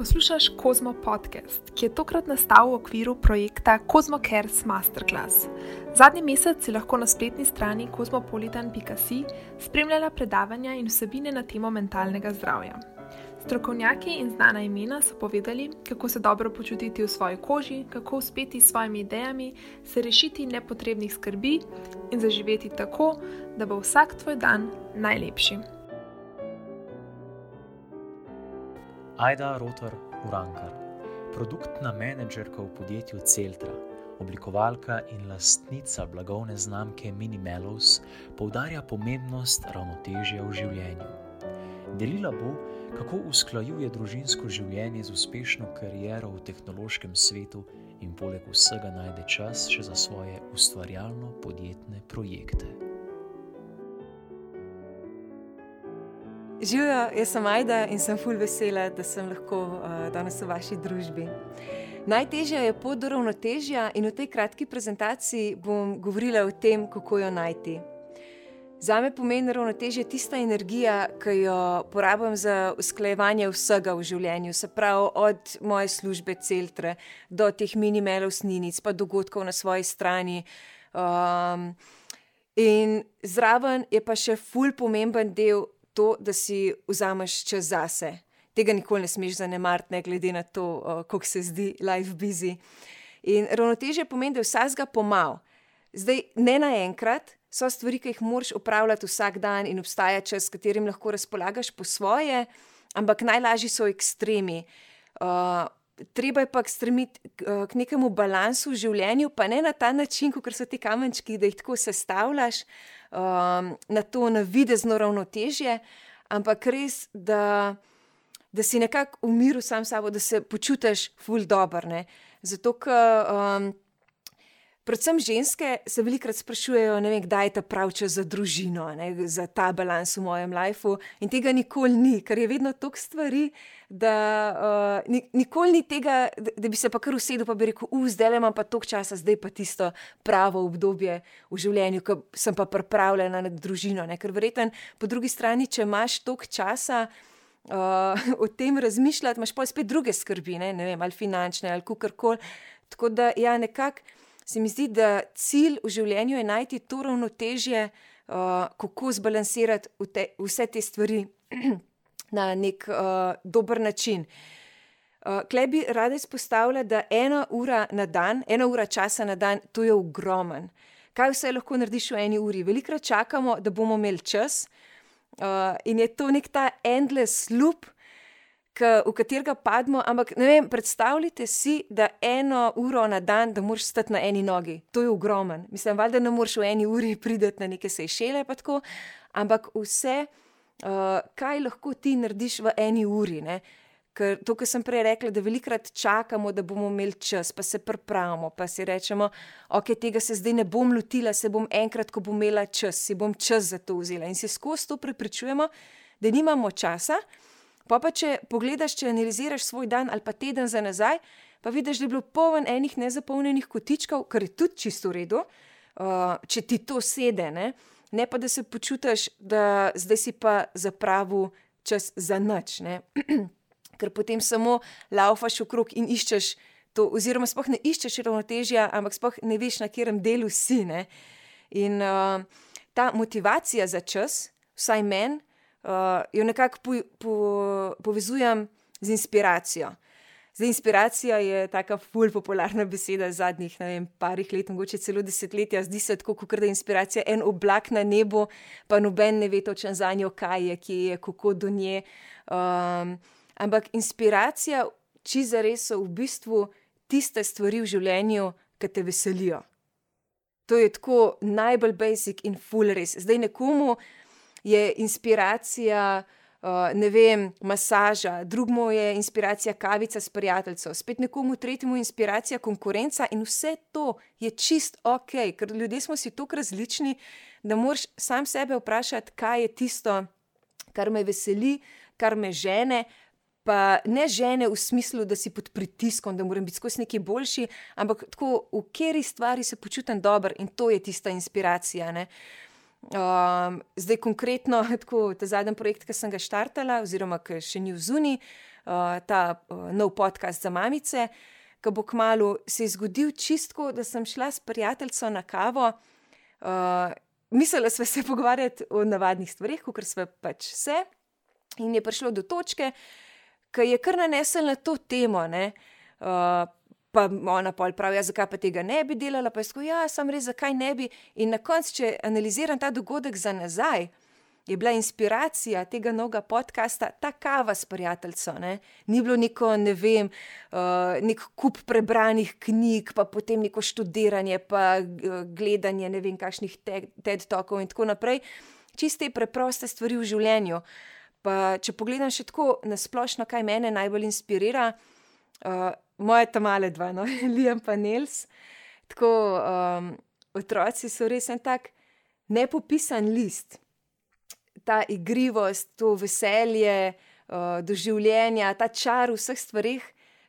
Poslušaš Kozmo podcast, ki je tokrat nastal v okviru projekta Kozmo Cares Masterclass. Zadnji mesec si lahko na spletni strani kozmopolitan.com spremljala predavanja in vsebine na temo mentalnega zdravja. Strokovnjaki in znana imena so povedali, kako se dobro počutiti v svoji koži, kako uspeti s svojimi idejami, se rešiti nepotrebnih skrbi in zaživeti tako, da bo vsak tvoj dan najlepši. Aida Rotor Urankar, produktna menedžerka v podjetju Celtra, oblikovalka in lastnica blagovne znamke Minimelos, poudarja pomembnost ravnotežja v življenju. Delila bo, kako usklajuje družinsko življenje z uspešno kariero v tehnološkem svetu in poleg vsega najde čas še za svoje ustvarjalno podjetne projekte. Živijo, jaz sem Aida in sem fulj vesela, da sem lahko uh, danes v vaši družbi. Najtežja je pot do ravnotežja in v tej kratki prezentaciji bom govorila o tem, kako jo najti. Za me pomeni ravnotežje tista energija, ki jo porabim za usklajevanje vsega v življenju, se pravi od moje službe celtre do teh minimalov sninic, pa dogodkov na svoji strani. Um, in zraven je pa še fulj pomemben del to, da si vzameš čas zase. Tega nikoli ne smeš zanemariti, ne glede na to, uh, kako se zdi life busy. In ravnoteže pomeni, da vsakega pomal. Zdaj, ne naenkrat, so stvari, ki jih moraš upravljati vsak dan in obstaja čas, s katerim lahko razpolagaš po svoje, ampak najlažji so ekstremi. Uh, treba je pa stremiti k, k nekemu balansu v življenju, pa ne na ta način, kot so ti kamenčki, da jih tako sestavljaš um, na to navidezno ravnotežje, ampak res, da, da si nekako v miru sam s sabo, da se počutiš ful dobro. Zato, ker um, predvsem ženske se velikokrat sprašujejo, vem, kdaj je ta pravi čas za družino, ne, za ta balans v mojem lifeu. In tega nikoli ni, ker je vedno toliko stvari, da uh, nikoli ni tega, da, da bi se pa kar usedel in bi rekel, zdaj imam pa toliko časa, zdaj pa tisto pravo obdobje v življenju, ko sem pa pripravljena na družino. Ne, ker verjeten, po drugi strani, če imaš toliko časa. Uh, o tem razmišljati, imaš pa spet druge skrbi, ne, ne vem, ali finančne, ali kar koli. Tako da, ja, nekako se mi zdi, da cilj v življenju je najti to ravnotežje, uh, kako zbalansirati te, vse te stvari na nek uh, dober način. Uh, Klej bi rada izpostavila, da ena ura na dan, ena ura časa na dan, to je ogromen. Kaj vse lahko narediš v eni uri? Velikrat čakamo, da bomo imeli čas, uh, in je to nek ta endless loop, v katerega pademo. Ampak vem, predstavljite si, da eno uro na dan, da moraš stati na eni nogi. To je ogromen. Mislim, valjda ne moreš v eni uri priti na neke sejšele, pa tako. Ampak vse, uh, kaj lahko ti narediš v eni uri. Ne? Ker to, kar sem prej rekla, da velikrat čakamo, da bomo imeli čas, pa se pripravimo, pa si rečemo, ok, tega se zdaj ne bom lotila, se bom enkrat, ko bom imela čas, si bom čas za to vzela. In se skozi to prepričujemo, da nimamo časa, Pa, pa če pogledaš, če analiziraš svoj dan ali pa teden za nazaj, pa vidiš, da je bilo poln enih nezapolnjenih kotičkov, kar je tudi čisto v redu, uh, če ti to sede, ne? ne pa da se počutiš, da zdaj si pa zapravil čas za noč, ker potem samo laufaš okrog in iščeš to, oziroma sploh ne iščeš ravnotežja, ampak sploh ne veš, na katerem delu si. Ne? In uh, ta motivacija za čas, vsaj meni, uh, jo nekako po, po, povezujem z inspiracijo. Zdaj, inspiracija je tako fulj popularna beseda zadnjih vem, parih let, mogoče celo desetletja. Zdi se tako, kot da je inspiracija en oblak na nebu, pa noben ne ve točno za njo, kaj je, kje je, kako do nje. Um, ampak inspiracija, če za res so v bistvu tiste stvari v življenju, ki te veselijo. To je tako najbolj basic in full res. Zdaj nekomu je inspiracija, uh, ne vem, masaža, drugemu je inspiracija kavica s prijateljem, spet nekomu tretjemu je inspiracija konkurenca in vse to je čist ok, ker ljudje smo si tako različni, da moraš sam sebe vprašati, kaj je tisto, kar me veseli, kar me žene. Pa ne žene v smislu, da si pod pritiskom, da moram biti skozi neki boljši, ampak tako, v kateri stvari se počutim dobro in to je tista inspiracija. Ne? Um, zdaj, konkretno, tako ta zadnji projekt, ki sem ga štartala, oziroma ki še ni v zuni, uh, ta uh, nov podcast za mamice, ki bo kmalo se zgodil čistko, da sem šla s prijateljico na kavo. Uh, mislila sva se pogovarjati o navadnih stvarih, kot smo pač vse. In je prišlo do točke, ki je kar nanesel na to temo. Uh, pa ona pol pravi, ja, zakaj pa tega ne bi delala, pa je skoja, ja, sem res, zakaj ne bi. In na koncu, če analiziram ta dogodek za nazaj, je bila inspiracija tega novega podcasta ta kava s prijateljico. Ne? Ni bilo neko, ne vem, uh, nek kup prebranih knjig, pa potem neko študiranje, pa uh, gledanje ne vem, kakšnih TED-tokov in tako naprej. Čiste preproste stvari v življenju. Pa, če pogledam še tako na splošno, kaj mene najbolj inspirira, uh, moje tam male dva, no, Liam pa Nels. Tako um, otroci so res en tak nepopisan list. Ta igrivost, to veselje uh, do življenja, ta čar v vseh stvarih,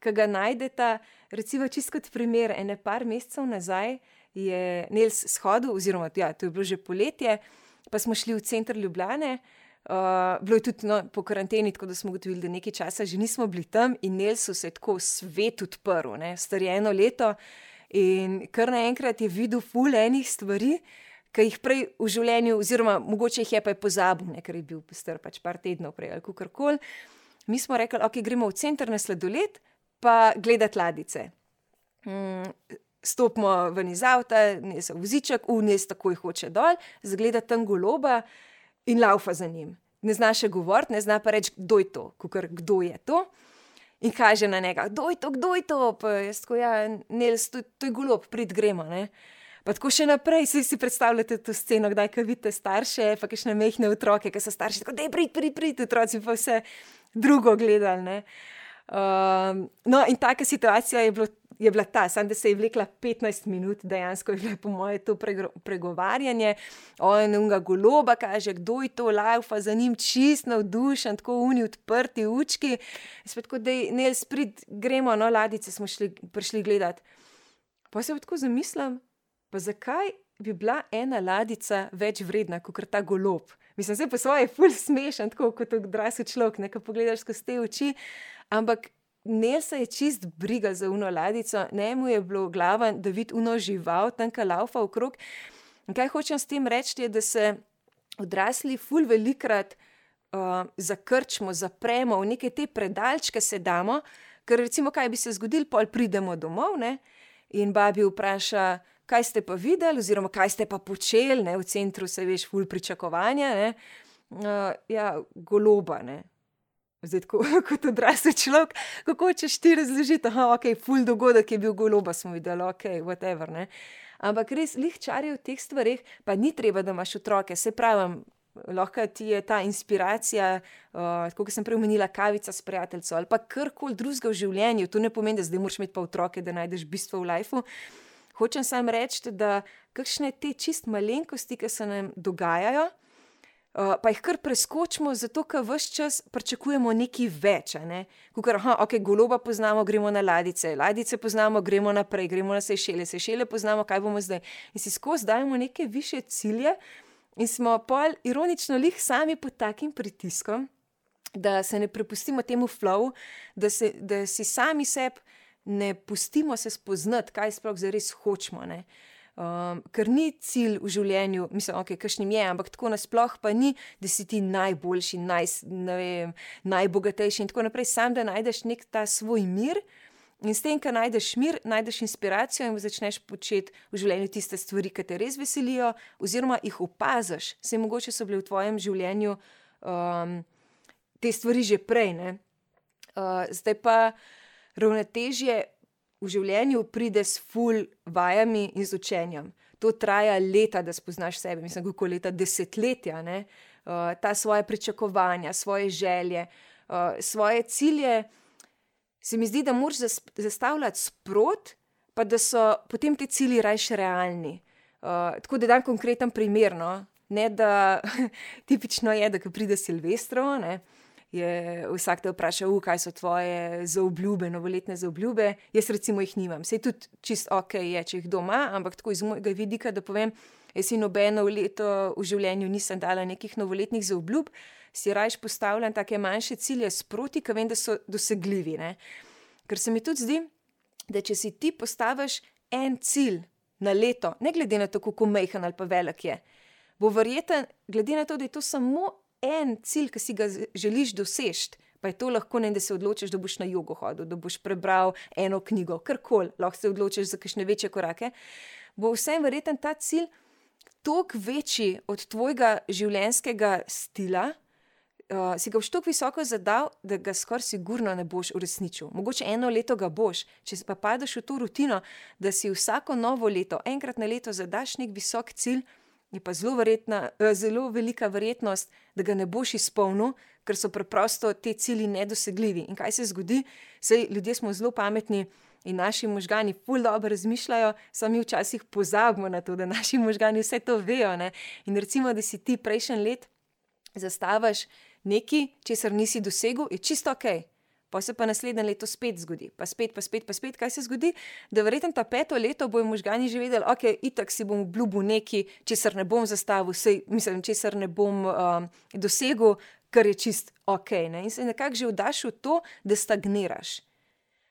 ki ga najdete. Recimo, čisto kot primer, ene par mesecev nazaj je Nels shodil, oziroma ja, to je bilo že poletje, pa smo šli v center Ljubljane. Uh, bilo je tudi no, po karanteni, tako da smo ugotovili, da nekaj časa že nismo bili tam in Nelson se je tako svet odprl, starjeno leto. In kar naenkrat je videl ful enih stvari, ki jih prej v življenju, oziroma mogoče jih je pa je pozabil, ne, ker je bil star pač par tednov prej ali kar koli. Mi smo rekli, ok, gremo v center na sladoled, pa gledati ladice. Mm, stopimo ven iz avta, ne se vziček, unes takoj hoče dol, zgleda tam goloba in laufa za njim. Ne zna še govoriti, ne zna pa reči, kdo je to, kukor, kdo je to. In kaže na njega, kdo je to, kdo je to. Jaz tako, ja, ne, to, to je golob, prid gremo. Ne? Pa tako še naprej, vsi si predstavljate to sceno, kdaj ka vidite starše, pa še mehne otroke, ki so starši, tako da je prid, prid, prid, otroci pa vse drugo gledali. Um, no, in taka situacija je bila je bila ta, samo da se je vlekla 15 minut, dejansko je bilo po mojem to pregovarjanje. On je unga goloba, kaže, kdo je to, laufa za njim, čist navdušen, tako uni odprti učki. Spet, kot da je ne sprit, gremo, no, ladice smo šli, prišli gledati. Pa se tako zamislim, pa zakaj bi bila ena ladica več vredna kot ta golob? Mislim, je po svoje ful smešen, tako kot odrasel človek, nekaj pogledaš skozi te oči. Ampak ne se je čist briga za uno ladico, ne mu je bilo glava, da vidi uno žival, tam kalaufa okrog. In kaj hočem s tem reči, je, da se odrasli ful velikrat uh, zakrčimo, zapremo v neke te predalčke, se damo, ker recimo, kaj bi se zgodilo, pol pridemo domov ne? in babi vpraša. Kaj ste pa videli, oziroma kaj ste pa počeli, ne? v centru se veš, ful pričakovanja, uh, ja, goloba, ne? Zdaj, tako, kot odrasel človek, kako češ ti razložiti, da je okay, ful dogodek, ki je bil goloba, smo videli, ok, whatever. Ne? Ampak res lihčari v teh stvarih, pa ni treba, da imaš otroke. Se pravi, lahko ti je ta inspiracija, uh, kot sem prej omenila, kavica s prijateljem ali pa karkoli drugega v življenju. To ne pomeni, da zdaj moraš imeti pa otroke, da najdeš bistvo v lifeu. Hočem samo reči, da kakšne te čist malenkosti, ki se nam dogajajo. Uh, pa jih kar preskočimo, zato ker vse čas pričakujemo nekaj več. Ne? Kukor, aha, ok, goloba poznamo, gremo na ladice, ladice poznamo, gremo naprej, gremo na sešele, sešele poznamo, kaj bomo zdaj. In si skozi dajemo neke više cilje, in smo pol ironično lih sami pod takim pritiskom, da se ne prepustimo temu flow, da, se, da si sami sebi ne pustimo se spoznati, kaj sploh zares hočemo. Uh, Um, ker ni cilj v življenju, mislim, okay, kakšnim je, ampak tako nasplošno pa ni, da si ti najboljši, naj, vem, najbogatejši in tako naprej. Sam da najdeš nek ta svoj mir in s tem, ko najdeš mir, najdeš inspiracijo in začneš početi v življenju tiste stvari, ki te res veselijo, oziroma jih opaziš. Se mogoče so bile v tvojem življenju um, te stvari že prej. Uh, zdaj pa ravnotežje v življenju pride s full vajami in z učenjem. To traja leta, da spoznaš sebe, mislim, kako leta, desetletja, uh, ta svoje pričakovanja, svoje želje, uh, svoje cilje. Se mi zdi, da moraš zastavljati sprot, pa da so potem ti cilji rajši realni. Uh, tako da dam konkreten primer. No? Ne, da tipično je, da pride Silvestro, ne, uh, je vsak te vprašal, kaj so tvoje zaobljube, novoletne zaobljube. Jaz recimo jih nimam. Sej tudi čist ok je, če jih doma, ampak tako iz mojega vidika, da povem, Jaz si nobeno leto v življenju nisem dala nekih novoletnih zaobljub, si rajš postavljam take manjše cilje sproti, ki vem, da so dosegljivi. Ne? Ker se mi tudi zdi, da če si ti postaviš en cilj na leto, ne glede na to, kako mehen ali pa velik je, bo verjeten, glede na to, da je to samo en cilj, ki si ga želiš doseči. Pa je to lahko ne, da se odločiš, da boš na jogo hodil, da boš prebral eno knjigo, karkoli, lahko se odločiš za kakšne večje korake. Bo vsem verjeten ta cilj toliko večji od tvojega življenjskega stila, uh, si ga boš tako visoko zadal, da ga skoraj sigurno ne boš uresničil. Mogoče eno leto ga boš, če pa padeš v to rutino, da si vsako novo leto, enkrat na leto, zadaš nek visok cilj, je pa zelo, verjetna, uh, zelo velika verjetnost, da ga ne boš izpolnil, ker so preprosto te cilji nedosegljivi. In kaj se zgodi? Sej ljudje smo zelo pametni. In naši možgani ful dobro razmišljajo, sami včasih pozabimo na to, da naši možgani vse to vejo. Ne? In recimo, da si ti prejšnji let zastaviš nekaj, česar nisi dosegel, je čisto ok. Pa se pa naslednje leto spet zgodi, pa spet, pa spet, pa spet, kaj se zgodi, da verjetno ta peto leto bojo možgani že vedeli, ok, itak si bom obljubil nekaj, česar ne bom zastavil, sej, mislim, česar ne bom um, dosegel, kar je čist ok. Ne? In se nekako že vdaš v to, da stagniraš.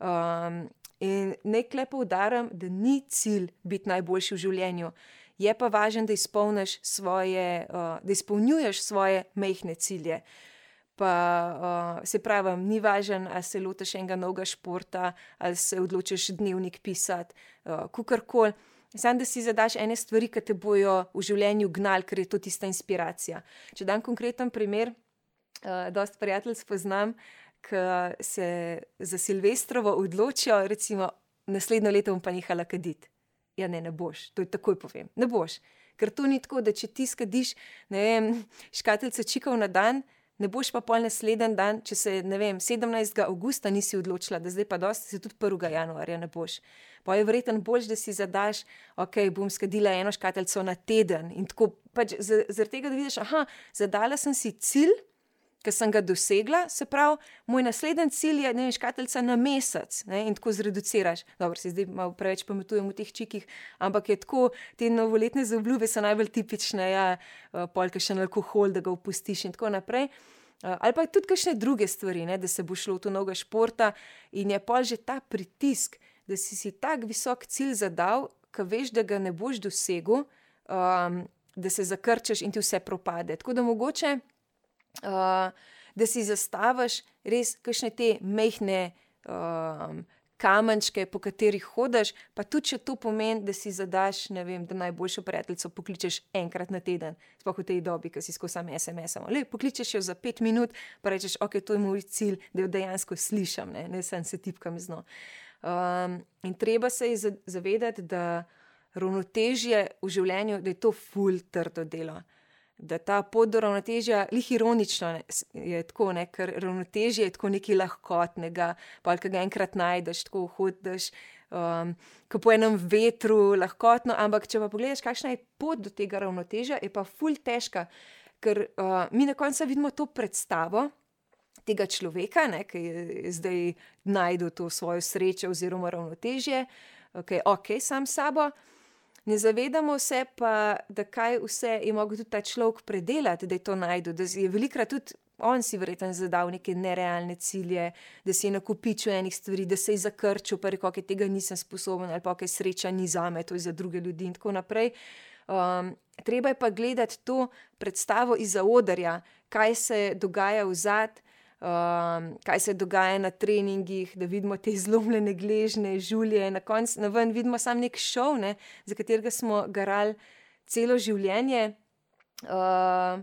Um, in nekaj lepo udaram, da ni cilj biti najboljši v življenju je pa važno, da, svoje, uh, da izpolnjuješ svoje mehke cilje. Pa uh, se pravi, ni važno, ali se lotiš enega novega športa, ali se odločiš dnevnik pisati, uh, kukorkoli. Sam, da si zadaš ene stvari, ki te bojo v življenju gnali, ker je to tista inspiracija. Če dam konkreten primer, uh, dosta prijateljev spoznam, ki se za Silvestrovo odločijo, recimo, naslednjo leto bom pa nehala kaditi ja, ne, ne boš, to je takoj povem. Ne boš. Ker to ni tako, da če ti skadiš, ne vem, škatlice čikov na dan, ne boš pa pol naslednji dan, če se, ne vem, 17. augusta nisi odločila, da zdaj pa dosti, se tudi 1. januarja ne boš. Pa je verjetno bolj, da si zadaš, ok, bom skadila eno škatlico na teden in tako, pač zaradi tega, da vidiš, aha, zadala sem si cilj ki sem ga dosegla, se pravi, moj naslednji cilj je, ne vem, škatlica na mesec ne, in tako zreduciraš. Dobro, se zdaj malo preveč pametujem v teh čikih, ampak je tako, te novoletne zaobljube so najbolj tipične, ja, eh, polka še na alkohol, da ga opustiš in tako naprej. Eh, ali pa tudi kakšne druge stvari, ne, da se bo šlo v to noga športa in je pa že ta pritisk, da si si tak visok cilj zadal, ki veš, da ga ne boš dosegel, um, da se zakrčeš in ti vse propade. Tako da mogoče da si zastaviš res kakšne te mehne um, kamenčke, po katerih hodiš, pa tudi če to pomeni, da si zadaš, ne vem, da najboljšo prijateljico pokličeš enkrat na teden, sploh v tej dobi, ki si skozi same SMS-om. Le pokličeš jo za pet minut, pa rečeš, ok, to je moj cilj, da jo dejansko slišam, ne, ne sem se tipkam zno. Um, in treba se je zavedati, da ravnotežje v življenju, da je to ful trdo delo da ta pot do ravnotežja, lih ironično je tako, ne, ker ravnotežje je tako nekaj lahkotnega, pa ki ga enkrat najdeš, tako hodiš, um, kot po enem vetru, lahkotno. Ampak če pa pogledaš, kakšna je pot do tega ravnotežja, je pa ful težka, ker uh, mi na koncu vidimo to predstavo. Tega človeka, ne, ki je zdaj najdel to svojo srečo oziroma ravnotežje, ki okay, je ok, sam s sabo, ne zavedamo se pa, da kaj vse je mogel tudi ta človek predelati, da je to najdel. Da je velikrat tudi on si verjetno zadal neke nerealne cilje, da si je nakupičil enih stvari, da se je zakrčil, pa rekel, da tega nisem sposoben ali pa kaj sreča ni za me, to je za druge ljudi in tako naprej. Um, treba je pa gledati to predstavo iz zaodarja, kaj se dogaja v zadnjem um, kaj se dogaja na treningih, da vidimo te zlomljene gležne, žulje. Na koncu na ven vidimo samo nek šov, ne, za katerega smo garali celo življenje. Uh,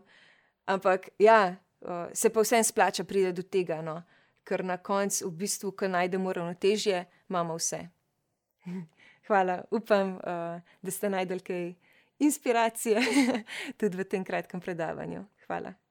ampak ja, uh, se pa vsem splača priti do tega, no, ker na koncu, v bistvu, ko najdemo ravnotežje, imamo vse. Hvala, upam, uh, da ste najdel kaj inspiracije tudi v tem kratkem predavanju. Hvala.